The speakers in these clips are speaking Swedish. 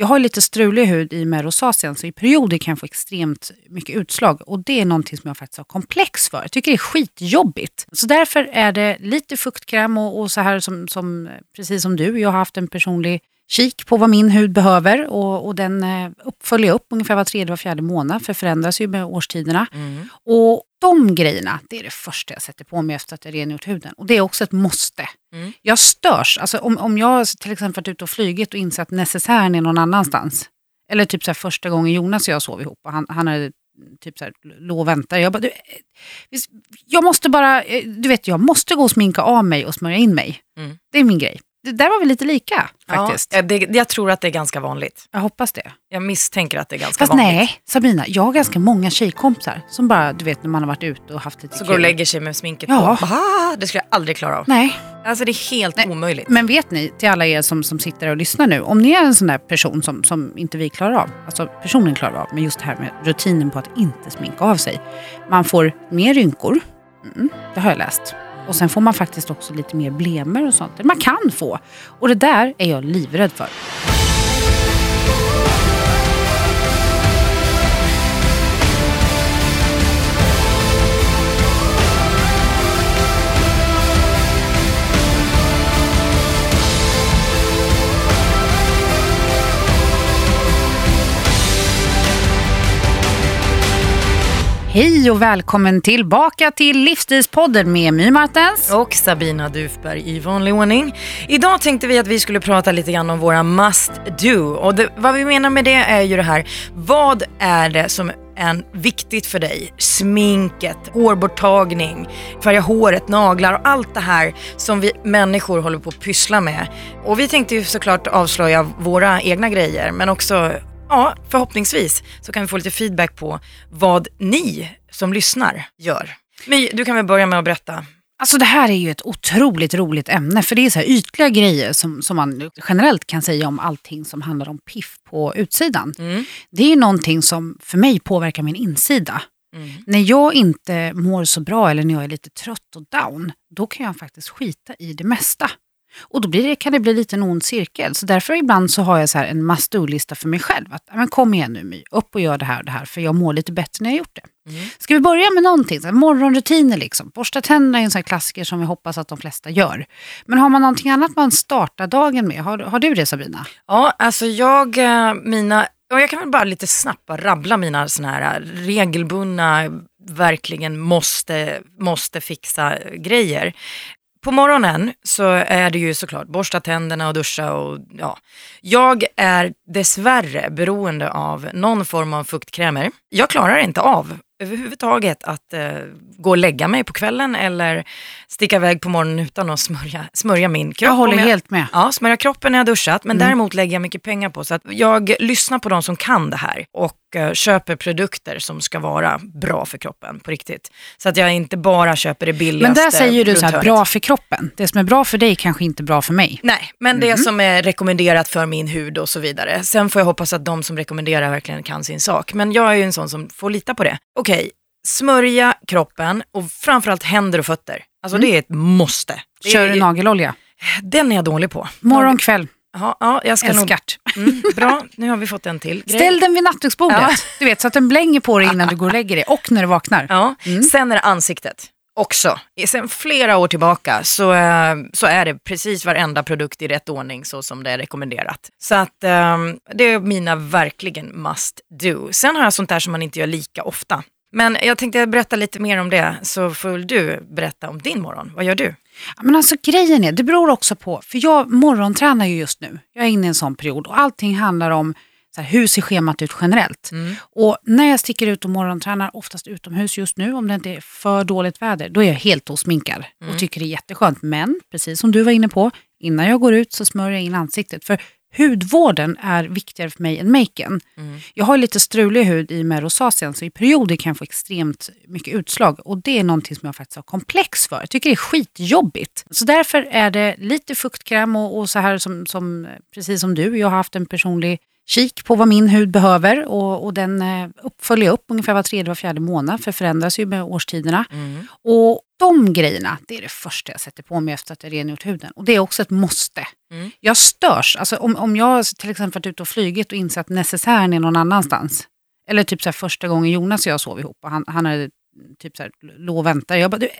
Jag har lite strulig hud i och med rosacean så i perioder kan jag få extremt mycket utslag och det är någonting som jag faktiskt har komplex för. Jag tycker det är skitjobbigt. Så därför är det lite fuktkräm och, och så här som, som, precis som du, jag har haft en personlig kik på vad min hud behöver och, och den eh, följer upp ungefär var tredje, var fjärde månad för förändras ju med årstiderna. Mm. Och de grejerna, det är det första jag sätter på mig efter att jag rengjort huden. Och det är också ett måste. Mm. Jag störs, alltså om, om jag till exempel varit ute och flugit och insett att necessären är någon annanstans. Eller typ så första gången Jonas och jag sov ihop och han, han hade typ så här, låg och vänta. Jag bara, du, eh, jag måste bara, eh, du vet jag måste gå och sminka av mig och smörja in mig. Mm. Det är min grej. Det där var vi lite lika faktiskt. Ja, det, jag tror att det är ganska vanligt. Jag hoppas det. Jag misstänker att det är ganska Fast vanligt. nej, Sabina, jag har ganska många tjejkompisar som bara, du vet när man har varit ute och haft lite Så kul. går och lägger sig med sminket Ja. på. Ah, det skulle jag aldrig klara av. Nej, Alltså det är helt Nej, omöjligt. men vet ni, till alla er som, som sitter och lyssnar nu, om ni är en sån där person som, som inte vi klarar av, alltså personen klarar av, men just det här med rutinen på att inte sminka av sig. Man får mer rynkor, mm, det har jag läst. Och sen får man faktiskt också lite mer blemer och sånt. Man kan få. Och det där är jag livrädd för. Hej och välkommen tillbaka till Livsstilspodden med My Martens. Och Sabina Dufberg i vanlig ordning. Idag tänkte vi att vi skulle prata lite grann om våra must do. Och det, vad vi menar med det är ju det här, vad är det som är viktigt för dig? Sminket, hårborttagning, färga håret, naglar och allt det här som vi människor håller på att pyssla med. Och vi tänkte ju såklart avslöja våra egna grejer men också Ja, förhoppningsvis så kan vi få lite feedback på vad ni som lyssnar gör. Men du kan väl börja med att berätta. Alltså det här är ju ett otroligt roligt ämne för det är så här ytliga grejer som, som man generellt kan säga om allting som handlar om piff på utsidan. Mm. Det är ju någonting som för mig påverkar min insida. Mm. När jag inte mår så bra eller när jag är lite trött och down, då kan jag faktiskt skita i det mesta. Och då blir det, kan det bli lite en ond cirkel. Så därför ibland så har jag så en must do-lista för mig själv. Att, "Ja, men kom igen nu My, upp och gör det här och det här. För jag mår lite bättre när jag gjort det. Mm. Ska vi börja med någonting? Så morgonrutiner liksom. Borsta tänderna är en sån klassiker som vi hoppas att de flesta gör. Men har man någonting annat man startar dagen med? Har, har du det Sabina? Ja, alltså jag, eh, mina, och jag kan väl bara lite snabbt bara rabbla mina såna här regelbundna, verkligen måste, måste fixa grejer. På morgonen så är det ju såklart borsta tänderna och duscha och ja. Jag är dessvärre beroende av någon form av fuktkrämer. Jag klarar inte av överhuvudtaget att eh, gå och lägga mig på kvällen eller sticka iväg på morgonen utan att smörja, smörja min kropp. Jag håller Om helt med. Ja, smörja kroppen när jag duschat, men Mm. däremot lägger jag mycket pengar på så att jag lyssnar på de som kan det här och eh, köper produkter som ska vara bra för kroppen på riktigt. Så att jag inte bara köper det Men billigaste där säger du så här, bra för kroppen. Det som är bra för dig kanske inte är bra för mig. Nej, men Mm. det som är rekommenderat för min hud och så vidare. Sen får jag hoppas att de som rekommenderar verkligen kan sin sak. Men jag är ju en sån som får lita på det. Okej, smörja kroppen och framförallt händer och fötter. Alltså det är ett måste. Mm. Kör är, du nagelolja? Den är jag dålig på. Morgon, kväll, Jaha, ja, jag ska nog... älskart. Mm, bra, nu har vi fått en till grej. Ställ den vid nattduksbordet. Ja. Du vet, så att den blänger på dig innan du går och lägger dig och när du vaknar. Ja. Mm. Sen är det ansiktet också. Sen flera år tillbaka så, eh, så är det precis varenda produkt i rätt ordning så som det är rekommenderat. Så att eh, det är mina verkligen must do. Sen har jag sånt där som man inte gör lika ofta. Men jag tänkte berätta lite mer om det så får du berätta om din morgon. Vad gör du? Ja, Men alltså grejen är, det beror också på, för jag morgontränar ju just nu. Jag är inne i en sån period och allting handlar om så här, hur ser schemat ut generellt. Mm. Och när jag sticker ut och morgontränar, oftast utomhus just nu, om det inte är för dåligt väder, då är jag helt osminkad Mm. och tycker det är jätteskönt. Men, precis som du var inne på, innan jag går ut så smörjer jag in ansiktet. För hudvården är viktigare för mig än maken. Mm. Jag har lite strulig hud i med rosacean så i perioder kan jag få extremt mycket utslag och det är någonting som jag faktiskt har komplex för. Jag tycker det är skitjobbigt. Så därför är det lite fuktkräm och, och så här som, som, precis som du, jag har haft en personlig kik på vad min hud behöver och, och den eh, upp, följer upp ungefär var tredje, var fjärde månad för förändras ju med årstiderna. Mm. Och de grejerna, det är det första jag sätter på mig efter att jag rengjort huden. Och det är också ett måste. Mm. Jag störs, alltså om, om jag till exempel varit ute och flugit och insett att necessären är någon annanstans. Eller typ så här första gången Jonas och jag sov ihop och han, han hade typ så här, låg och väntar. Jag, bara, du, eh,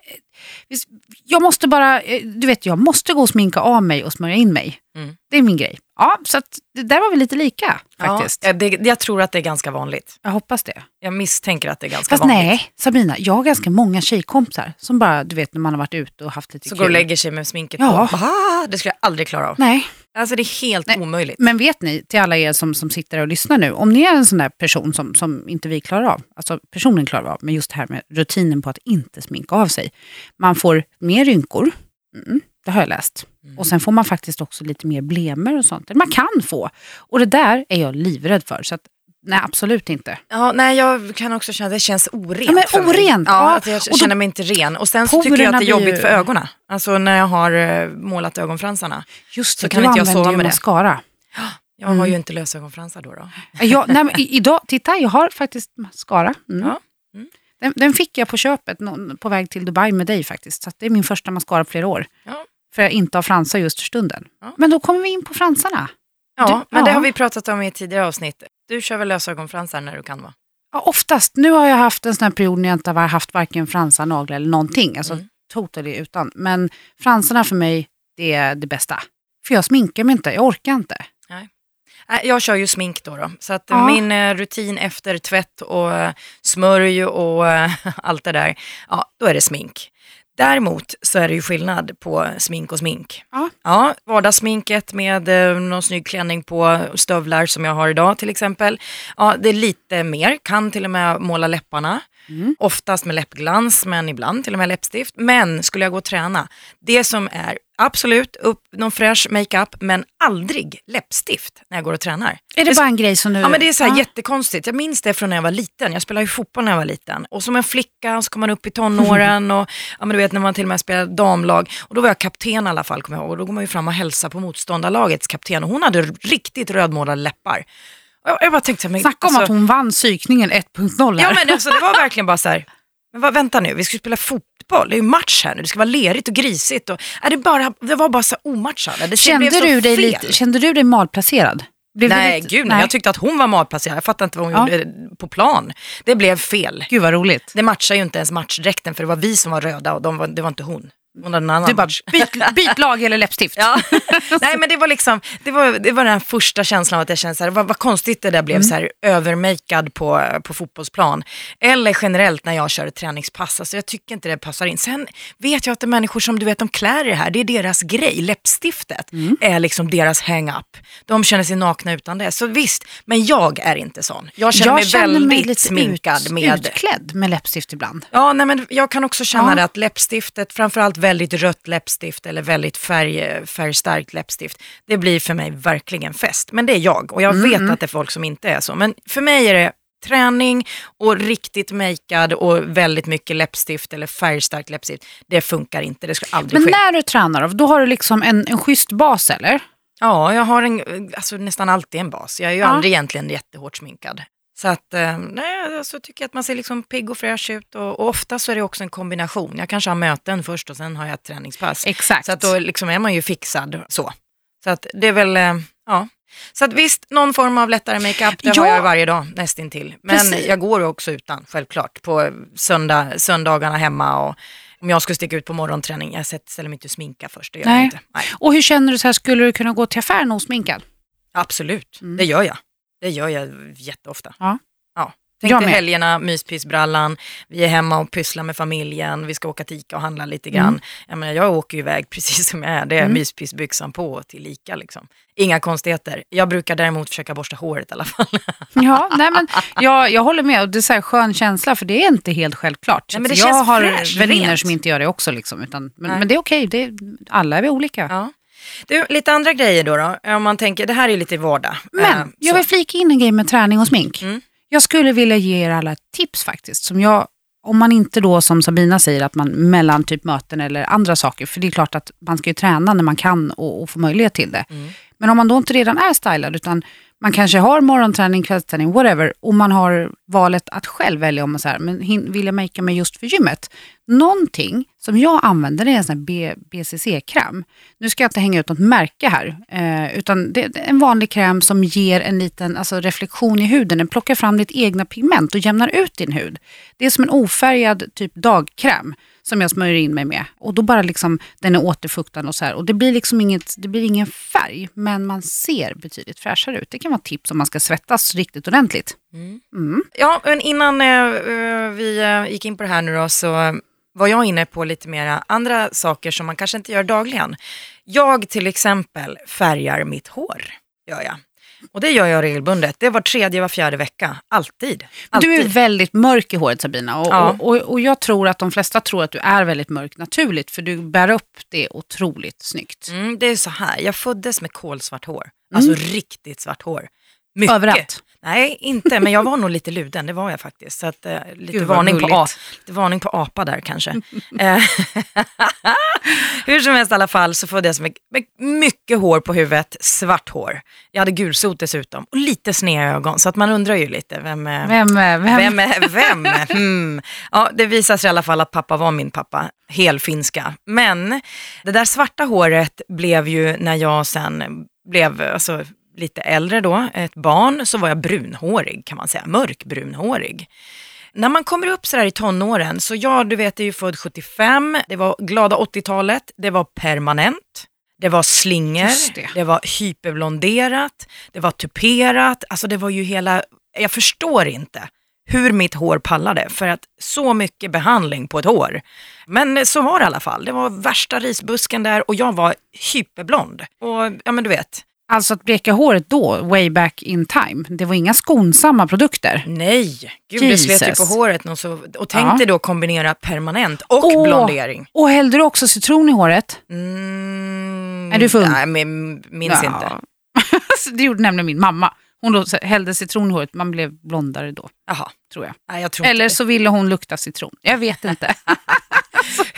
jag måste bara, eh, du vet jag måste gå och sminka av mig och smörja in mig. Mm. Det är min grej. Ja, så att, där var vi lite lika faktiskt. Ja, det, jag tror att det är ganska vanligt. Jag hoppas det. Jag misstänker att det är ganska Fast vanligt. nej, Sabina, jag har ganska många tjejkompisar som bara, du vet när man har varit ute och haft lite Så kul. går och lägger sig med sminket Ja. på. Ah, det skulle jag aldrig klara av. Nej, Alltså det är helt Nej. omöjligt. men vet ni, till alla er som, som sitter och lyssnar nu, om ni är en sån där person som, som inte vi klarar av, alltså personen klarar av, men just det här med rutinen på att inte sminka av sig. Man får mer rynkor, mm, det har jag läst. Och sen får man faktiskt också lite mer blemer och sånt. Man kan få. Och det där är jag livrädd för. Så att, nej, absolut inte. Ja, nej, jag kan också känna att det känns orent Ja, men orent, Ja, ja. att jag känner mig inte ren. Och sen så tycker jag att det är jobbigt ju- för ögonen. Alltså när jag har eh, målat ögonfransarna. Just Så det, kan du inte jag sova med det. mascara. Jag har ju inte lösögonfransar då. då. Jag, nej, men idag, titta, jag har faktiskt mascara. Mm. Ja. Mm. Den, den fick jag på köpet på väg till Dubai med dig faktiskt. Så det är min första mascara på flera år. Ja. För jag inte har fransar just för stunden. Ja. Men då kommer vi in på fransarna. Ja, men det har vi pratat om i ett tidigare avsnitt. Du kör väl lösögonfransar när du kan va? Ja, oftast. Nu har jag haft en sån här period när jag inte har haft varken fransar, naglar eller någonting. Alltså Mm. totally utan. Men fransarna för mig, det är det bästa. För jag sminkar mig inte, jag orkar inte. Nej, Jag kör ju smink då. då. Så att Ja. min eh, rutin efter tvätt och eh, smörj och eh, allt det där, ja, då är det smink. Däremot så är det ju skillnad på smink och smink. Ja. Ja, vardagssminket med eh, någon snygg klänning på stövlar som jag har idag till exempel. Ja, det är lite mer, kan till och med måla läpparna. Mm. Oftast med läppglans, men ibland till och med läppstift. Men skulle jag gå och träna, det som är absolut upp någon fräsch makeup, men aldrig läppstift när jag går och tränar. Är det bara en grej som du... Ja men det är så här Ja. jättekonstigt. Jag minns det från när jag var liten. Jag spelade ju fotboll när jag var liten. Och som en flicka så kom man upp i tonåren och ja, men du vet när man till och med spelade damlag. Och då var jag kapten i alla fall kommer jag ihåg. Och då går man ju fram och hälsar på motståndarlagets kapten. Och hon hade riktigt rödmålade läppar. Jag, bara tänkte men, Snacka om alltså, att hon vann psykningen 1.0 här. Ja men alltså det var verkligen bara så här. Men vad, vänta nu, vi ska spela fotboll, det är ju match här nu, det ska vara lerigt och grisigt. Och, är det, bara, det var bara så omatchande. Det kände, blev så du dig fel. lite, kände du dig malplacerad? Blev Nej, lite- gud nej. Jag tyckte att hon var matplacerad. Jag fattade inte vad hon Ja. gjorde på plan. Det blev fel. Gud vad roligt. Det matchar ju inte ens matchdräkten för det var vi som var röda och de var, det var inte hon. Du bara, byt, byt lag eller läppstift. Ja. Nej men det var liksom, det var, det var den första känslan av att jag kände så här, vad, vad konstigt det där blev så här övermakead på, på fotbollsplan. Eller generellt när jag kör ett träningspass, alltså jag tycker inte det passar in. Sen vet jag att det är människor som du vet, de klär det här, det är deras grej. Läppstiftet är liksom deras hang-up. De känner sig nakna utan det. Så visst, men jag är inte sån. Jag känner mig väldigt sminkad ut, med utklädd med läppstift ibland. Ja, nej, men jag kan också känna Ja. det att läppstiftet, framförallt väldigt rött läppstift eller väldigt färg, färgstarkt läppstift, det blir för mig verkligen fest. Men det är jag och jag Mm, vet att det är folk som inte är så. Men för mig är det träning och riktigt makead och väldigt mycket läppstift eller färgstarkt läppstift. Det funkar inte, det skulle aldrig Men ske. när du tränar, då har du liksom en, en schysst bas eller? Ja, jag har en, alltså, nästan alltid en bas. Jag är ju Ja. aldrig egentligen jättehårt sminkad. Så att, eh, nej, så tycker jag att man ser liksom pigg och fräsch ut och, och ofta så är det också en kombination. Jag kanske har möten först och sen har jag ett träningspass. Exakt. Så att då liksom är man ju fixad så. Så att det är väl, eh, ja. Så att visst, någon form av lättare makeup, det Ja. har jag varje dag nästintill. Men Precis. jag går också utan, självklart, på söndag, söndagarna hemma och om jag skulle sticka ut på morgonträning, jag ställer mig inte och sminka först, det gör jag Nej. inte. Nej. Och hur känner du så här, skulle du kunna gå till affären osminkad? Absolut, Mm. det gör jag. Det gör jag jätteofta. Ja. ja. Tänk Jag dig med. helgerna, myspysbrallan, vi är hemma och pysslar med familjen, vi ska åka till Ica och handla lite grann. Mm. Jag, menar, jag åker iväg precis som jag är, det är Mm. myspysbyxan på till Ica. Liksom. Inga konstigheter. Jag brukar däremot försöka borsta håret i alla fall. Ja, nej men jag, jag håller med. Och det är så här skön känsla, för det är inte helt självklart. Nej, men det jag har fräscht, vänner rent. som inte gör det också. Liksom, utan, men, men det är okej, är, alla är vi olika. Ja. Du, lite andra grejer då, då. Om man tänker, det här är ju lite vardag. Eh, Men jag så. vill flika in en grej med träning och smink. Mm. Jag skulle vilja ge er alla ett tips faktiskt. Som jag, om man inte då som Sabina säger att man mellan typ möten eller andra saker. För det är klart att man ska ju träna när man kan och, och få möjlighet till det. Mm. Men om man då inte redan är stylad utan man kanske har morgonträning, kvällsträning, whatever. Och man har valet att själv välja om man så här, men vill jag makea mig just för gymmet? Någonting som jag använder det är en sån här BCC-kräm. Nu ska jag inte hänga ut något märke här, eh, utan det är en vanlig kräm som ger en liten alltså, reflektion i huden. Den plockar fram ditt egna pigment och jämnar ut din hud. Det är som en ofärgad typ dagkräm som jag smörjer in mig med. Och då bara liksom, den är återfuktande och så här. Och det blir liksom inget, det blir ingen färg, men man ser betydligt fräschare ut. Det kan vara tips om man ska svettas riktigt ordentligt. Mm. Ja, men innan eh, eh, vi eh, gick in på det här nu då så var jag inne på lite mera andra saker som man kanske inte gör dagligen. Jag till exempel färgar mitt hår, gör jag. Och det gör jag regelbundet. Det var tredje, var fjärde vecka. Alltid. Men Du är Alltid. väldigt mörk i håret Sabina och, Ja. och, och, jag tror att de flesta tror att du är väldigt mörk naturligt för du bär upp det otroligt snyggt. Mm, det är så här, jag föddes med kolsvart hår. Alltså riktigt svart hår. Mycket. Överallt. Nej, inte, men jag var nog lite luden, det var jag faktiskt. Så att, eh, lite, Gud, varning på lite varning på apa där kanske. Eh, Hur som helst i alla fall så föddes jag med mycket hår på huvudet, svart hår. Jag hade gulsot dessutom och lite sneda ögon, så att man undrar ju lite, vem, eh, Vem, är- vem? vem är vem? Hmm. Ja, det visar sig i alla fall att pappa var min pappa, helfinska. Men det där svarta håret blev ju när jag sen blev alltså, lite äldre då, ett barn, så var jag brunhårig kan man säga, mörkbrunhårig. När man kommer upp sådär i tonåren, så jag, du vet, är ju född 75, det var glada 80-talet, det var permanent, det var slingor, Just det. det var hyperblonderat, det var tuperat, alltså det var ju hela, jag förstår inte hur mitt hår pallade för att så mycket behandling på ett hår. Men så var det i alla fall, det var värsta risbusken där och jag var hyperblond. Och ja men du vet, Alltså att bleka håret då, way back in time, det var inga skonsamma produkter. nej, gud det slet ju Jesus. på håret. Och, så, och tänk Ja. dig då kombinera permanent och Åh. blondering. Och hällde du också citron i håret? Mm, Är du full? Nej, men minns Ja. inte. Det gjorde nämligen min mamma. Hon då hällde citron i håret, man blev blondare då, Jaha, tror jag. nej jag tror Eller så ville hon lukta citron. Jag vet inte.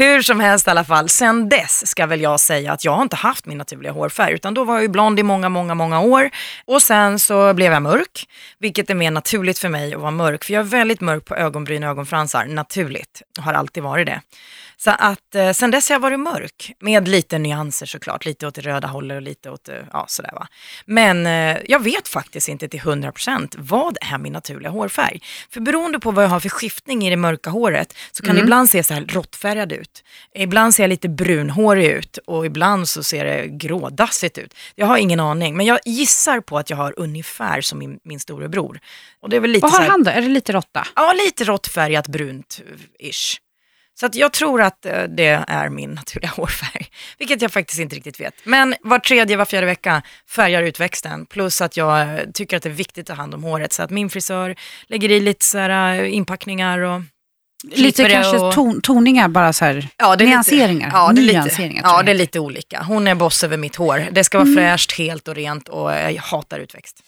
Hur som helst i alla fall, sen dess ska väl jag säga att jag har inte haft min naturliga hårfärg, utan då var jag ju blond i många, många, många år. Och sen så blev jag mörk, vilket är mer naturligt för mig att vara mörk, för jag är väldigt mörk på ögonbryn och ögonfransar, naturligt, har alltid varit det. Så att eh, sen dess har jag varit mörk, med lite nyanser såklart, lite åt det röda hållet och lite åt, eh, ja sådär va. Men eh, jag vet faktiskt inte till 100% vad är min naturliga hårfärg. För beroende på vad jag har för skiftning i det mörka håret så kan det ibland se så här råttfärgad ut. Ibland ser jag lite brunhårig ut och ibland så ser det grådassigt ut. Jag har ingen aning, men jag gissar på att jag har ungefär som min, min storebror. Och det är väl lite Vad har här, han då? Är det lite råtta? Ja, lite råttfärgat brunt-ish. Så att jag tror att eh, det är min naturliga hårfärg, vilket jag faktiskt inte riktigt vet. Men var tredje, var fjärde vecka färgar ut växten, plus att jag eh, tycker att det är viktigt att ta hand om håret. Så att min frisör lägger i lite så här, eh, inpackningar och Lite kanske och... ton, toningar, bara så här. Ja, det är nyanseringar. Lite, ja, det är lite, Nyanseringar, tror ja, det är lite olika. Hon är boss över mitt hår. Det ska vara fräscht, helt och rent och jag hatar utväxt.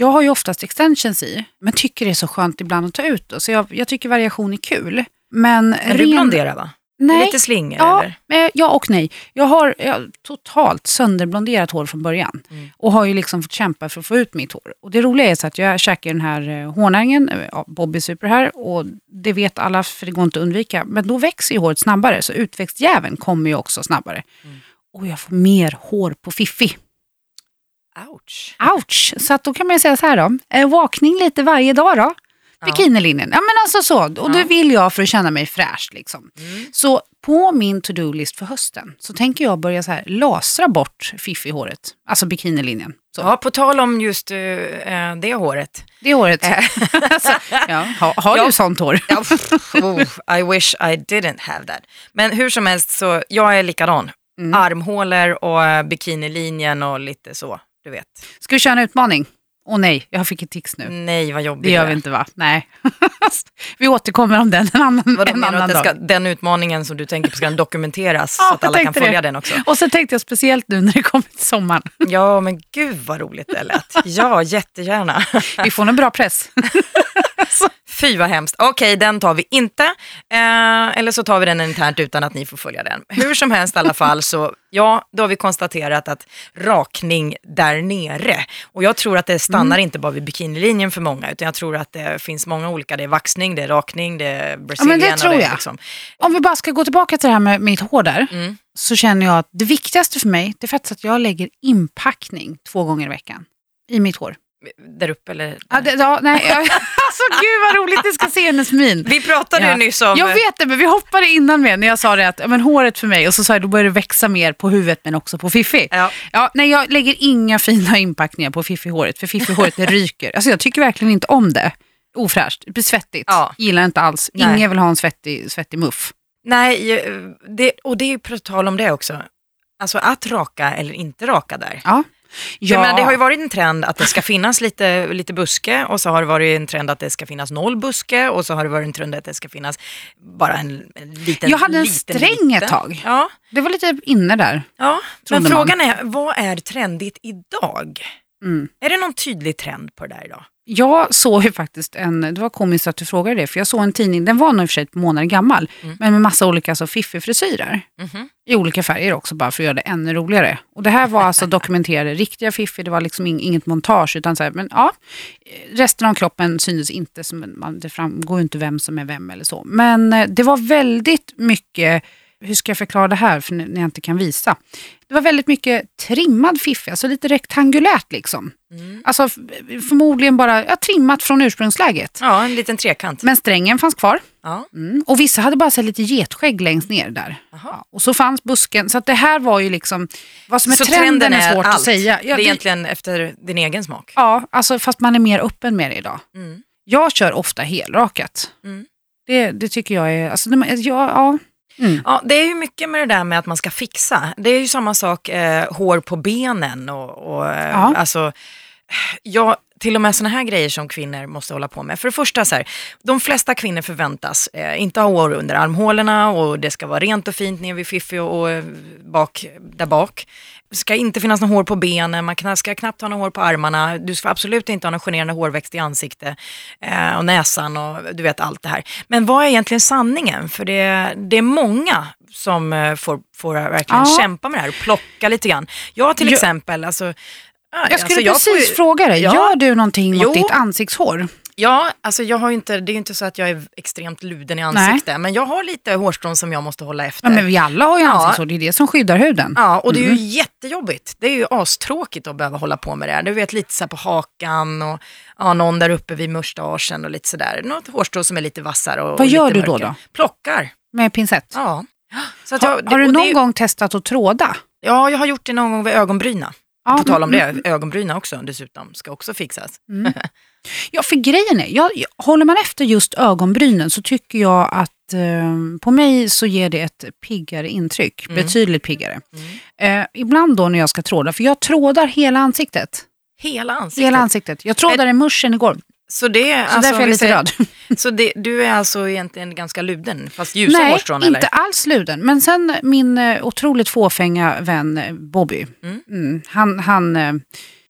Jag har ju oftast extensions i, men tycker det är så skönt ibland att ta ut. Då. Så jag, jag tycker variation är kul. Men, Men du ren- blonderar va? Nej. Lite slingor Ja, eller? eh, ja och nej. Jag har, jag har totalt sönderblonderat hår från början. Mm. Och har ju liksom fått kämpa för att få ut mitt hår. Och det roliga är så att jag käkar den här eh, hårnäringen, eh, ja, Bobby Super här. Och det vet alla för det går inte att undvika. Men då växer ju håret snabbare. Så utväxtjäveln kommer ju också snabbare. Mm. Och jag får mer hår på fiffi. Ouch. Ouch! Så att då kan man säga så här då. Eh, walkning lite varje dag då. Bikinilinjen. Ja men alltså så. Och det vill jag för att känna mig fräsch liksom. Mm. Så på min to-do-list för hösten så tänker jag börja så här lasra bort fiffihåret. Alltså bikinilinjen. Så. Ja, på tal om just eh, det håret. Det håret. alltså, ja, ha, har Ja. du sånt hår? Ja, oh, I wish I didn't have that. Men hur som helst så, jag är likadan. Mm. Armhålor och bikinilinjen och lite så, du vet. Ska vi köra en utmaning? Åh nej, jag fick ett tics nu. Nej, vad jobbigt Det gör vi inte va? Nej. vi återkommer om den en annan, Vadå, en annan dag. ska, den utmaningen som du tänker på ska den dokumenteras Ja, så att alla kan följa det. den också? Och så tänkte jag speciellt nu när det kommer till sommaren. Ja, men gud vad roligt det lät. Ja, jättegärna. Vi får en bra press. Fy vad hemskt. Okej, den tar vi inte. Eh, eller så tar vi den internt utan att ni får följa den. Hur som helst i alla fall så, ja, då har vi konstaterat att rakning där nere. Och jag tror att det stannar Mm. inte bara vid bikinilinjen för många, utan jag tror att det finns många olika. Det är vaxning, det är rakning, det är Ja, men brazilian. det tror är jag. Liksom. Om vi bara ska gå tillbaka till det här med mitt hår där. Mm. Så känner jag att det viktigaste för mig det är faktiskt att jag lägger inpackning två gånger i veckan. I mitt hår. Där uppe eller? Ja, det, ja, nej, jag, alltså gud vad roligt ni ska se hennes min. Vi pratade ju Ja. nyss om... Jag vet det, men vi hoppade innan med när jag sa det att men håret för mig och så sa jag då börjar det växa mer på huvudet men också på Fiffi. Ja. Ja, nej, jag lägger inga fina inpackningar på Fiffi-håret för Fiffi-håret det ryker. Alltså, jag tycker verkligen inte om det. Ofräscht, det blir svettigt. Ja. Gillar inte alls. Nej. Ingen vill ha en svettig, svettig muff. Nej, eh, det, och det är ju på tal om det också. Alltså att raka eller inte raka där. Ja. Jag menar, det har ju varit en trend att det ska finnas lite, lite buske och så har det varit en trend att det ska finnas noll buske och så har det varit en trend att det ska finnas bara en, en liten Jag hade en liten, sträng liten. ett tag. Ja, Det var lite inne där. ja. Men man. frågan är, vad är trendigt idag? Mm. Är det någon tydlig trend på det där idag? Jag såg ju faktiskt en, det var komiskt att du frågade det, för jag såg en tidning, den var nog i och för sig ett månader gammal, Mm. men med massa olika alltså, fiffig-frisyrer. Mhm. I olika färger också, bara för att göra det ännu roligare. Och det här var alltså dokumenterade riktiga fiffi, det var liksom ing- inget montage, utan så här, men ja, resten av kroppen syntes inte, som man, det framgår inte vem som är vem eller så. Men eh, det var väldigt mycket, hur ska jag förklara det här, för när jag inte kan visa. Det var väldigt mycket trimmad fiffi, alltså lite rektangulärt liksom. Mm. Alltså förmodligen bara ja, trimmat från ursprungsläget. Ja, en liten trekant. Men strängen fanns kvar. Ja. Mm. Och vissa hade bara så lite getskägg längst ner där. Ja, och så fanns busken. Så att det här var ju liksom, vad som är Så trenden, är svårt allt. att säga. Ja, det är egentligen efter din egen smak. ja, alltså fast man är mer öppen med det idag. Mm. Jag kör ofta helrakat. Mm. Det, det tycker jag är, alltså, det- ja, ja. Mm. Ja, det är ju mycket med det där med att man ska fixa. Det är ju samma sak, eh, hår på benen och, och eh, Ja. alltså, ja, till och med sådana här grejer som kvinnor måste hålla på med. För det första, så här, de flesta kvinnor förväntas eh, inte ha hår under armhålorna och det ska vara rent och fint ner vid fiffi och, och eh, bak, där bak. Det ska inte finnas något hår på benen, man ska knappt ha något hår på armarna, du ska absolut inte ha någon generande hårväxt i ansiktet eh, och näsan och du vet allt det här. Men vad är egentligen sanningen? För det, det är många som eh, får, får verkligen Ja. kämpa med det här och plocka lite grann. Jag till exempel, alltså, Jag skulle alltså, får precis ju- fråga dig, Ja. gör du någonting mot Jo. ditt ansiktshår? Ja, alltså jag har ju inte, det är ju inte så att jag är extremt luden i ansiktet, men jag har lite hårstrån som jag måste hålla efter. Ja, men vi alla har ju Ja. ansiktshår, det är det som skyddar huden. Ja, och det är ju Mm. jättejobbigt. Det är ju astråkigt att behöva hålla på med det här. Du vet lite så på hakan och ja, någon där uppe vid mustaschen och lite sådär. Något hårstrå som är lite vassare och Vad gör du då, mörkare. då? Plockar, Med pincett. ja. Så att Har, jag, har du någon det, gång testat att tråda? Ja, jag har gjort det någon gång vid ögonbryna. Ja, På tal om mm, det, ögonbryna också dessutom ska också fixas. Ja, för grejen är, jag, jag, håller man efter just ögonbrynen så tycker jag att eh, på mig så ger det ett piggare intryck. Mm. Betydligt piggare. Mm. Eh, ibland då när jag ska tråda, för jag trådar hela ansiktet. Hela ansiktet. Hela ansiktet. Jag trådade muschen igår, Så det är så alltså, därför är jag lite röd. Så det, du är alltså egentligen ganska luden, fast ljusa Nej, hårstrån inte eller? alls luden. Men sen min eh, otroligt fåfänga vän eh, Bobby, Mm. mm, han, han, eh,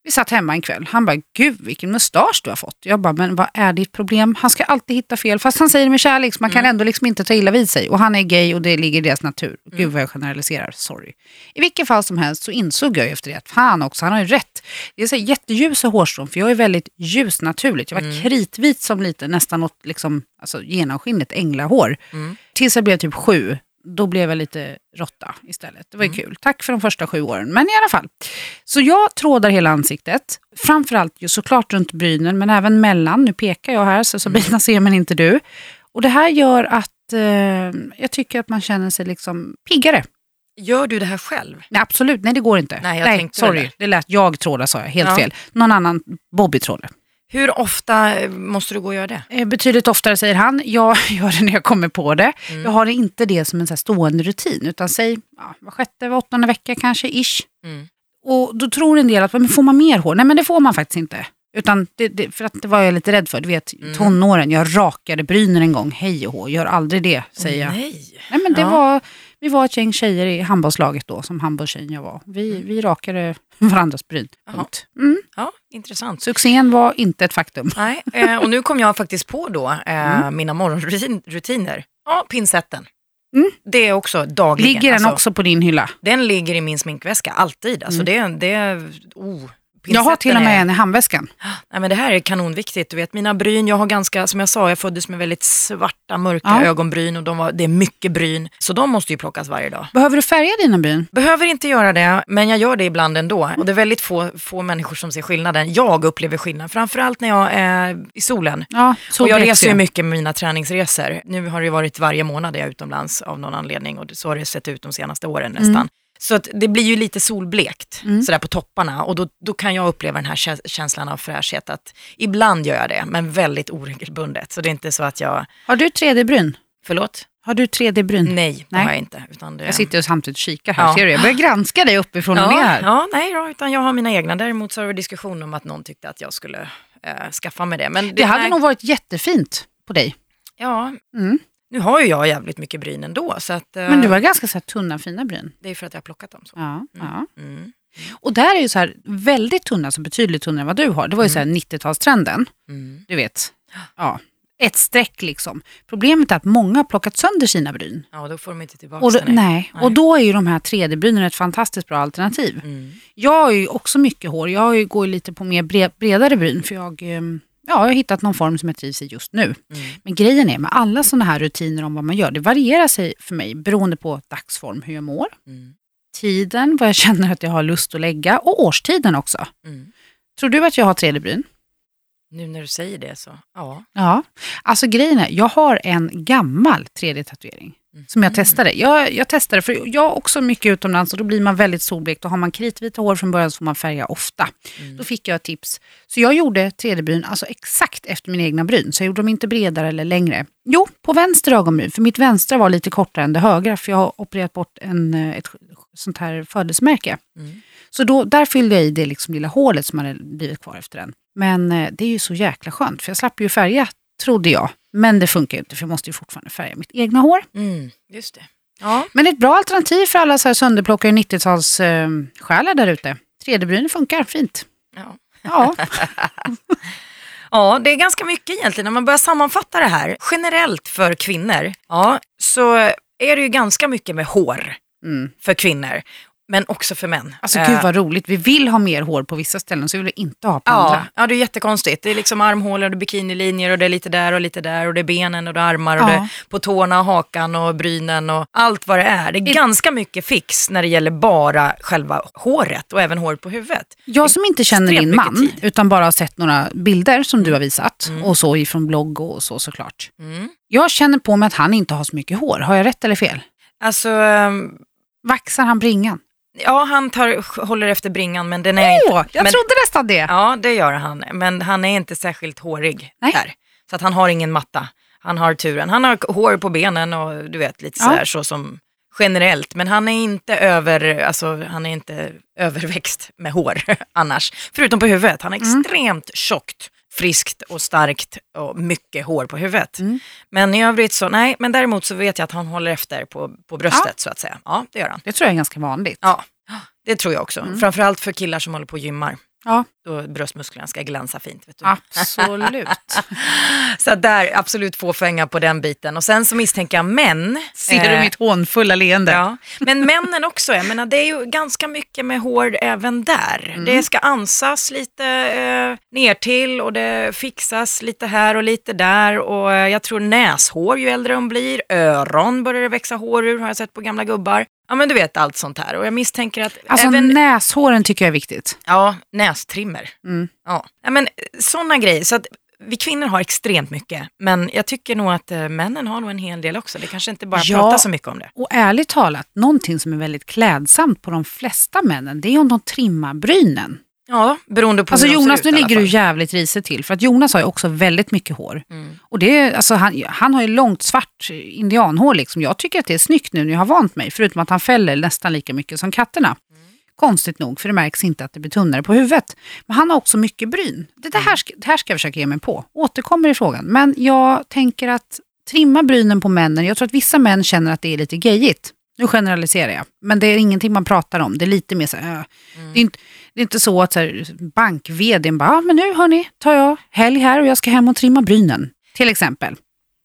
vi satt hemma en kväll. Han bara, gud vilken mustasch du har fått. Jag bara, men vad är ditt problem? Han ska alltid hitta fel. Fast han säger det med kärlek, så man kan Mm. ändå liksom inte ta illa vid sig. Och han är gay och det ligger i deras natur. Mm. Gud vad jag generaliserar, sorry. I vilket fall som helst så insåg jag efter det att fan också, han har ju rätt. Det är så jätteljusa hårstrån, för jag är väldigt ljus naturligt. Jag var Mm. kritvit som liten, nästan åt liksom, alltså, genomskinligt änglahår. Mm. Tills jag blev typ sju. Då blev jag lite råtta istället. Det var ju kul. Tack för de första sju åren. Men i alla fall. Så jag trådar hela ansiktet. Framförallt ju såklart runt brynen, men även mellan. Nu pekar jag här, så Sabina ser men inte du. Och det här gör att eh, jag tycker att man känner sig liksom piggare. Gör du det här själv? Nej, absolut, nej det går inte. Nej, jag tänkte väl sorry. det. Det lät jag tråda sa jag, helt Ja. fel. Någon annan Bobby trådar. Hur ofta eh, måste du gå och göra det? Eh, Betydligt oftare säger han. Jag gör det när jag kommer på det. Mm. Jag har inte det som en så stående rutin. Utan säg ja, var sjätte, var åttonde vecka kanske, ish. Mm. Och då tror en del att, men får man mer hår? Nej men det får man faktiskt inte. Utan det, det, för att det var jag lite rädd för. Du vet, Mm. tonåren, jag rakade brynen en gång, hej och hå, gör aldrig det, säger jag. Nej. Nej, men det Ja. var, vi var ett gäng tjejer i handbollslaget då, som handbollstjejen jag var. Vi, vi rakade varandras bryn. Punkt. Mm. Ja, intressant. Succén var inte ett faktum. Nej, eh, och nu kom jag faktiskt på då eh, Mm. mina morgonrutiner. Ja, pinsetten. Mm. Det är också dagligen. Ligger den alltså, också på din hylla? Den ligger i min sminkväska, alltid. Alltså det, det, oh, Jag har till och med är- en i handväskan. Nej, men det här är kanonviktigt. Du vet, mina bryn, jag har ganska, som jag sa, jag föddes med väldigt svarta, mörka Ja. ögonbryn och de var, det är mycket bryn. Så de måste ju plockas varje dag. Behöver du färga dina bryn? Behöver inte göra det, men jag gör det ibland ändå. Och det är väldigt få, få människor som ser skillnaden. Jag upplever skillnad, framförallt när jag är i solen. Ja, och jag reser ju mycket med mina träningsresor. Nu har det varit varje månad jag är utomlands av någon anledning och så har det sett ut de senaste åren nästan. Mm. Så att det blir ju lite solblekt sådär på topparna och då, då kan jag uppleva den här kä- känslan av fräschhet. Att ibland gör jag det, men väldigt oregelbundet. Så det är inte så att jag, Har du 3D-bryn? förlåt? Har du 3D-bryn? Nej, det Nej. har jag inte. Utan det, Jag sitter och samtidigt kikar här, Ja. ser du? Jag börjar granska dig uppifrån och ner ja, här. ja, nej då, utan jag har mina egna. Däremot så har det varit diskussion om att någon tyckte att jag skulle eh, skaffa mig det. Men det, Det hade nej, nog varit jättefint på dig. Ja, Mm. Nu har ju jag jävligt mycket bryn ändå. Så att, eh, Men du har ganska så här tunna fina bryn. Det är för att jag har plockat dem så. Ja, ja. Mm. Och där är ju så här väldigt tunna, så betydligt tunnare än vad du har. Det var ju så här 90-talstrenden, Mm. du vet. Ja, ett streck liksom. Problemet är att många har plockat sönder sina bryn. Ja, då får de inte tillbaka Och då, den. nej. och då är ju de här 3D-brynen ett fantastiskt bra alternativ. Mm. Jag har ju också mycket hår. Jag går ju lite på mer bre- bredare bryn för jag, ehm, ja, jag har hittat någon form som jag trivs i just nu. Mm. Men grejen är med alla sådana här rutiner om vad man gör, det varierar sig för mig beroende på dagsform, hur jag mår, Mm. tiden, vad jag känner att jag har lust att lägga och årstiden också. Mm. Tror du att jag har 3D-bryn? Nu när du säger det så, ja. Ja. Alltså grejen är, jag har en gammal 3D-tatuering som jag testade. Jag, jag testade, för jag är också mycket utomlands och då blir man väldigt solblekt och har man kritvita hår från början så får man färga ofta. Då fick jag ett tips. Så jag gjorde 3D-bryn alltså exakt efter mina egna bryn, så jag gjorde dem inte bredare eller längre. Jo, på vänster ögonbryn, för mitt vänstra var lite kortare än det högra, för jag har opererat bort en, eh, ett sånt här födelsemärke. Mm. Så då, där fyllde jag i det liksom lilla hålet som hade blivit kvar efter den. Men eh, det är ju så jäkla skönt, för jag slapp ju färga, trodde jag. Men det funkar ju inte, för jag måste ju fortfarande färga mitt egna hår. Mm. Just det. Ja. Men ett bra alternativ för alla så här sönderplockade 90-tals eh, där ute. 3D-bryn funkar fint. Ja. Ja, ja, det är ganska mycket egentligen när man börjar sammanfatta det här. Generellt för kvinnor, ja, så är det ju ganska mycket med hår mm. för kvinnor. Men också för män. alltså Eh, gud vad roligt. Vi vill ha mer hår på vissa ställen, så vill vi inte ha på Ja, andra. ja, det är jättekonstigt. Det är liksom armhålor och är bikinilinjer och det är lite där och lite där och det är benen och det är armar och Ja. det är på tårna och hakan och brynen och allt vad det är. Det är I- ganska mycket fix när det gäller bara själva håret och även håret på huvudet. Jag som inte känner din man, tid. utan bara har sett några bilder som du har visat, och så ifrån blogg och så såklart. Mm. Jag känner på mig att han inte har så mycket hår. Har jag rätt eller fel? Alltså, ehm, Vaxar han bringan? Ja han tar, håller efter bringan men den är Åh, inte... jag men, trodde nästan det. Ja, det gör han. Men han är inte särskilt hårig Nej. där. Så att han har ingen matta. Han har turen. Han har hår på benen och du vet lite Ja. sådär så som generellt. Men han är inte över, alltså han är inte överväxt med hår annars. Förutom på huvudet. Han har Mm. extremt tjockt, friskt och starkt och mycket hår på huvudet. Mm. Men i övrigt så, nej, men däremot så vet jag att han håller efter på, på bröstet så att säga. Ja, det gör han. Det tror jag är ganska vanligt. Ja, det tror jag också. Mm. Framförallt för killar som håller på och gymmar. Ja, Då bröstmusklerna ska glänsa fint. Vet du. absolut. Så där, absolut fåfänga på den biten. Och sen så misstänker jag män. Ser du eh, mitt hånfulla leende? Ja. Men männen också, jag menar det är ju ganska mycket med hår även där. Mm. Det ska ansas lite eh, ner till och det fixas lite här och lite där. Och eh, jag tror näshår ju äldre de blir, öron börjar det växa hår ur har jag sett på gamla gubbar. Ja men du vet allt sånt här. Och jag misstänker att Alltså även näshåren tycker jag är viktigt. Ja, nästrimmer. Mm. Ja. Ja, men sådana grejer. Så att vi kvinnor har extremt mycket, men jag tycker nog att eh, männen har nog en hel del också. Det kanske inte bara Ja. pratar så mycket om det. Och ärligt talat, någonting som är väldigt klädsamt på de flesta männen, det är om de trimmar brynen. Ja, beroende på Alltså hur Jonas, nu ligger du jävligt risigt till. För att Jonas har ju också väldigt mycket hår. Mm. Och det alltså, han, han har ju långt svart indianhår liksom. Jag tycker att det är snyggt nu när jag har vant mig. Förutom att han fäller nästan lika mycket som katterna. Konstigt nog, för det märks inte att det blir tunnare på huvudet. Men han har också mycket bryn. Det, här, ska, det här ska jag försöka ge mig på. Återkommer i frågan. Men jag tänker att trimma brynen på männen, jag tror att vissa män känner att det är lite gayigt. Nu generaliserar jag, men det är ingenting man pratar om. Det är lite mer så här, äh. Mm. det, är inte, det är inte så att bank-vdn bara, ah, men nu hörni, tar jag helg här och jag ska hem och trimma brynen. Till exempel.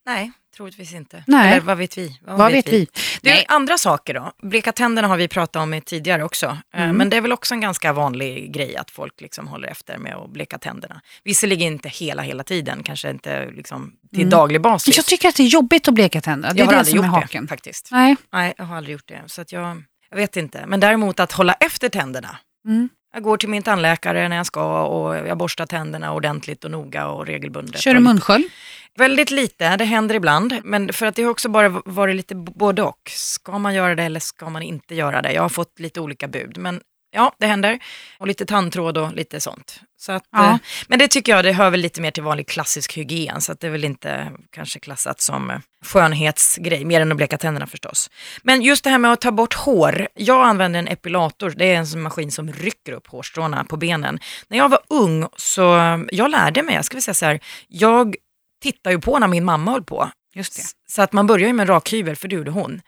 Nej, troligtvis inte. Nej. Eller vad vet vi? Vad vet vi? Du, Nej. andra saker då? Bleka tänderna har vi pratat om tidigare också. Eh, Mm. Men det är väl också en ganska vanlig grej att folk liksom håller efter med att bleka tänderna. Visserligen inte hela, hela tiden, kanske inte liksom till Mm. daglig basis. Jag tycker att det är jobbigt att bleka tänderna. Det jag är har det aldrig som är gjort haken. det faktiskt. Nej. Nej, jag har aldrig gjort det. Så att jag, jag vet inte. Men däremot att hålla efter tänderna. Mm. Jag går till min tandläkare när jag ska och jag borstar tänderna ordentligt och noga och regelbundet. Kör du munskölj? Väldigt lite, det händer ibland. Men för att det har också bara varit lite både och. Ska man göra det eller ska man inte göra det? Jag har fått lite olika bud. Men ja, det händer. Och lite tandtråd och lite sånt. Så att, Ja. eh, men det tycker jag, det hör väl lite mer till vanlig klassisk hygien. Så att det är väl inte kanske klassat som eh, skönhetsgrej, mer än att bleka tänderna förstås. Men just det här med att ta bort hår. Jag använder en epilator, det är en maskin som rycker upp hårstråna på benen. När jag var ung så, jag lärde mig, jag ska säga så här, jag tittar ju på när min mamma höll på. Just det. Så att man börjar ju med en rakhyvel, för det gjorde hon.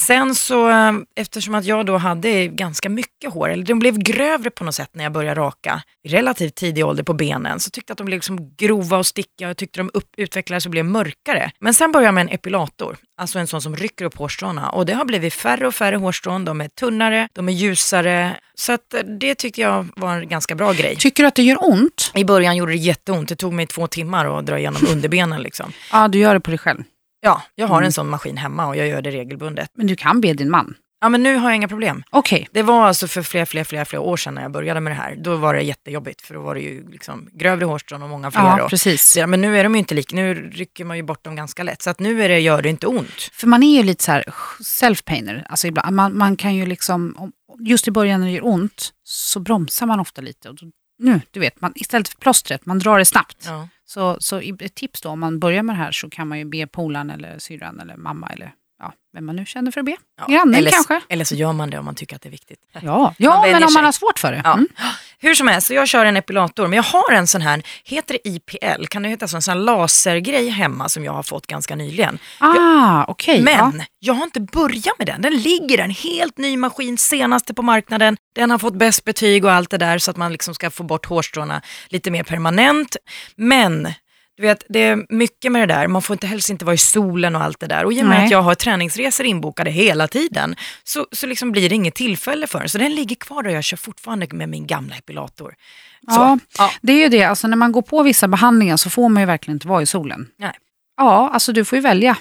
Sen så, eh, eftersom att jag då hade ganska mycket hår, eller de blev grövre på något sätt när jag började raka, relativt tidig ålder på benen, så tyckte jag att de blev liksom grova och stickiga och tyckte de upp, utvecklades och blev mörkare. Men sen började jag med en epilator, alltså en sån som rycker upp hårstråna och det har blivit färre och färre hårstrån, de är tunnare, de är ljusare, så att eh, det tyckte jag var en ganska bra grej. Tycker du att det gör ont? I början gjorde det jätteont, det tog mig två timmar att dra igenom underbenen liksom. Ja, du gör det på dig själv. Ja, jag har Mm. en sån maskin hemma och jag gör det regelbundet. Men du kan be din man. Ja, men nu har jag inga problem. Okej. Det var alltså för flera, flera, flera, flera år sedan när jag började med det här. Då var det jättejobbigt för då var det ju liksom grövre hårstrån och många fler. Ja, och, precis. så, men nu är de ju inte lika, nu rycker man ju bort dem ganska lätt. Så att nu är det, gör det inte ont. För man är ju lite så här self-painer. Alltså ibland, man, man kan ju liksom, om- just i början när det gör ont så bromsar man ofta lite. Och då, nu, du vet, man, istället för plåstret, man drar det snabbt. Ja. Så, så ett tips då, om man börjar med det här så kan man ju be polaren eller syrran eller mamma eller ja, vem man nu känner för att be. Grannen eller, kanske? Eller så gör man det om man tycker att det är viktigt. Ja, ja men om sig. man har svårt för det. Ja. Mm. Hur som helst, så jag kör en epilator, men jag har en sån här, heter det IPL? Kan det heta så? En sån här lasergrej hemma som jag har fått ganska nyligen. Ah, okej. Men ja. jag har inte börjat med den. Den ligger en helt ny maskin, senaste på marknaden. Den har fått bäst betyg och allt det där så att man liksom ska få bort hårstråna lite mer permanent. Men du vet, det är mycket med det där. Man får inte helst inte vara i solen och allt det där. Och i och med Nej. att jag har träningsresor inbokade hela tiden så, så liksom blir det inget tillfälle för den. Så den ligger kvar och jag kör fortfarande med min gamla epilator. Så, Ja, ja. det är ju det. Alltså, när man går på vissa behandlingar så får man ju verkligen inte vara i solen. Nej. Ja, alltså du får ju välja.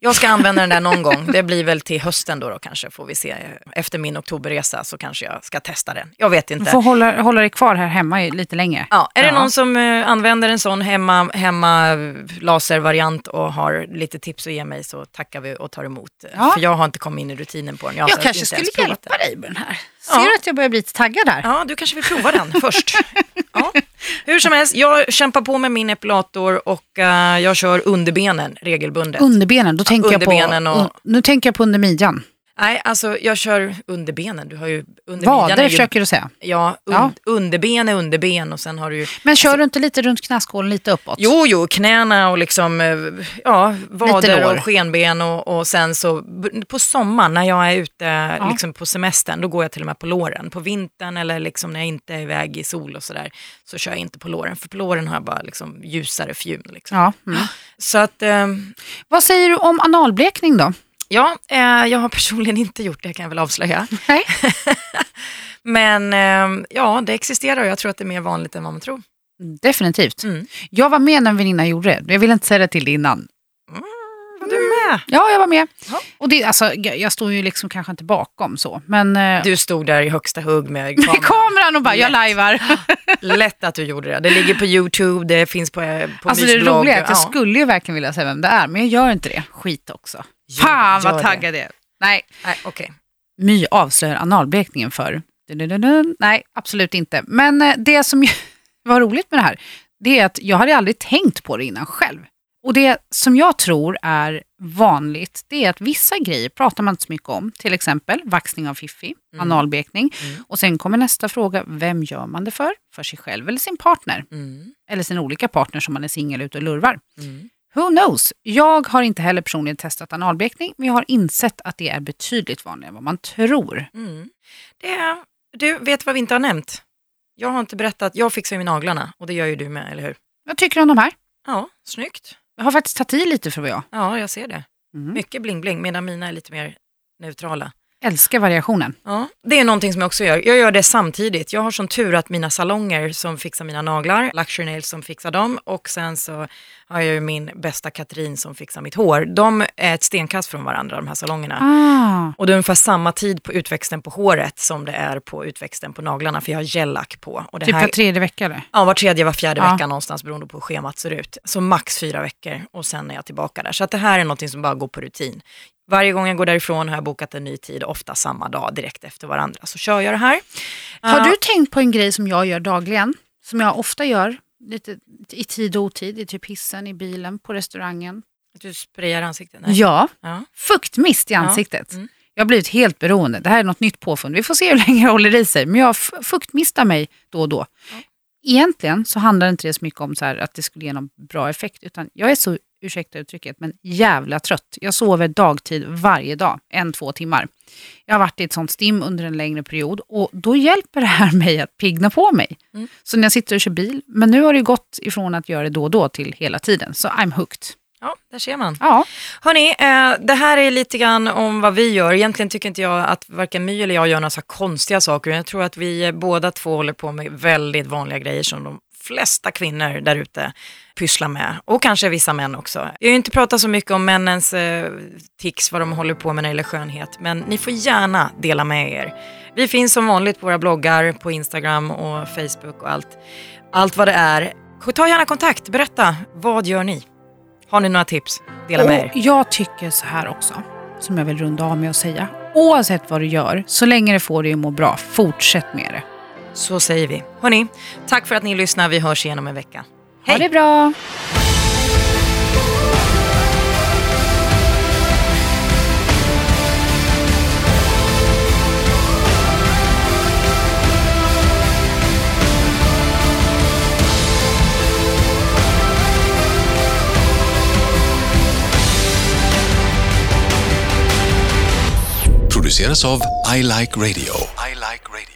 Jag ska använda den där någon gång. Det blir väl till hösten då, då kanske, får vi se. Efter min oktoberresa så kanske jag ska testa den. Jag vet Du inte. får hålla, hålla dig kvar här hemma lite länge. Ja, är det Ja. någon som eh, använder en sån hemma, hemma eh, laservariant och har lite tips att ge mig så tackar vi och tar emot. Ja. För jag har inte kommit in i rutinen på den. Jag så kanske skulle hjälpa dig med den här. Ser Ja. du att jag börjar bli lite taggad här? den. Ja, du kanske vill prova den först. Ja. Hur som helst, jag kämpar på med min epilator och eh, jag kör underbenen regelbundet. Underbenen, då tänker jag underbenen på... och- Nu tänker jag på under midjan. Nej, alltså jag kör underbenen. Du har ju under Vader ju, försöker du säga. Ja, un, Ja. underben är underben och sen har du ju Men kör du inte lite runt knäskålen, lite uppåt? Jo, jo, knäna och liksom, eh, ja, vader och skenben och, och sen så på sommaren när jag är ute liksom på semestern, då går jag till och med på låren. På vintern eller liksom när jag inte är iväg i sol och sådär, så kör jag inte på låren. För på låren har jag bara liksom ljusare fjun. Liksom. Ja. Mm. Så att, eh, Vad säger du om analblekning då? Ja, eh, jag har personligen inte gjort det kan jag väl avslöja. Nej. Men eh, ja, det existerar och jag tror att det är mer vanligt än vad man tror. Definitivt. Mm. Jag var med när en väninna gjorde det. Jag ville inte säga det till dig innan. Var du med? Ja, jag var med. Ja. Och det, alltså, jag jag står ju liksom kanske inte bakom så. Men eh, Du stod där i högsta hugg med med kameran. kameran och bara, jag lajvar. Lätt att du gjorde det. Det ligger på YouTube, det finns på, eh, på Alltså det roliga är att jag Ja. skulle ju verkligen vilja säga vem det är, men jag gör inte det. Skit också. Gör Fan gör vad taggad jag är. Nej, Nej, okej. My avslöjar analblekningen för... Nej, absolut inte. Men eh, det som var roligt med det här, det är att jag hade aldrig tänkt på det innan själv. Och det som jag tror är vanligt det är att vissa grejer pratar man inte så mycket om. Till exempel vaxning av fiffi, Mm. analbekning. Mm. Och sen kommer nästa fråga, vem gör man det för? För sig själv eller sin partner? Mm. Eller sin olika partner som man är singel ute och lurvar. Mm. Who knows? Jag har inte heller personligen testat analbekning, men jag har insett att det är betydligt vanligare än vad man tror. Mm. Det är, du, vet vad vi inte har nämnt? Jag har inte berättat, jag fixar ju naglarna och det gör ju du med, eller hur? Vad tycker du om de här? Ja, snyggt. Jag har faktiskt tagit i lite för vad jag. Ja, jag ser det. Mm. Mycket bling-bling, medan mina är lite mer neutrala. Älskar variationen. Ja, det är någonting som jag också gör. Jag gör det samtidigt. Jag har sån tur att mina salonger som fixar mina naglar, Luxury Nails som fixar dem och sen så har jag ju min bästa Katrin som fixar mitt hår. De är ett stenkast från varandra de här salongerna. Ah. Och det är ungefär samma tid på utväxten på håret som det är på utväxten på naglarna för jag har gellack på. Och det Typ här, var tredje vecka eller? Ja, var tredje, var fjärde Ja. vecka någonstans beroende på hur schemat ser ut. Så max fyra veckor och sen är jag tillbaka där. Så att det här är någonting som bara går på rutin. Varje gång jag går därifrån har jag bokat en ny tid, ofta samma dag direkt efter varandra. Så kör jag det här. Har Ja. du tänkt på en grej som jag gör dagligen? Som jag ofta gör, lite i tid och otid, i typ hissen, i bilen, på restaurangen. Att du sprayar ansiktet? Nej. Ja, Ja. fuktmist i ansiktet. Mm. Jag har blivit helt beroende. Det här är något nytt påfund. Vi får se hur länge det håller i sig. Men jag fuktmistar mig då och då. Ja. Egentligen så handlar inte det så mycket om så att det skulle ge någon bra effekt. Utan jag är så, ursäkta uttrycket, men jävla trött. Jag sover dagtid varje dag, en, två timmar. Jag har varit i ett sånt stim under en längre period och då hjälper det här mig att pigna på mig. Mm. Så när jag sitter och kör bil, men nu har det gått ifrån att göra det då och då till hela tiden. Så I'm hooked. ja, där ser man. Ja, Hörni, eh, det här är lite grann om vad vi gör. Egentligen tycker inte jag att varken My eller jag gör några så konstiga saker. Jag tror att vi båda två håller på med väldigt vanliga grejer som de flesta kvinnor där ute pysslar med. Och kanske vissa män också. Jag har ju inte pratat så mycket om männens eh, tics, vad de håller på med när det gäller skönhet. Men ni får gärna dela med er. Vi finns som vanligt på våra bloggar, på Instagram och Facebook och allt. Allt vad det är. Ta gärna kontakt, berätta. Vad gör ni? Har ni några tips? Dela med er. Jag tycker så här också, som jag vill runda av med att säga. Oavsett vad du gör, så länge det får dig att må bra, fortsätt med det. Så säger vi. Hörni, tack för att ni lyssnar. Vi hörs igen om en vecka. Ha Hej! det bra! produceras av I Like Radio. I like radio.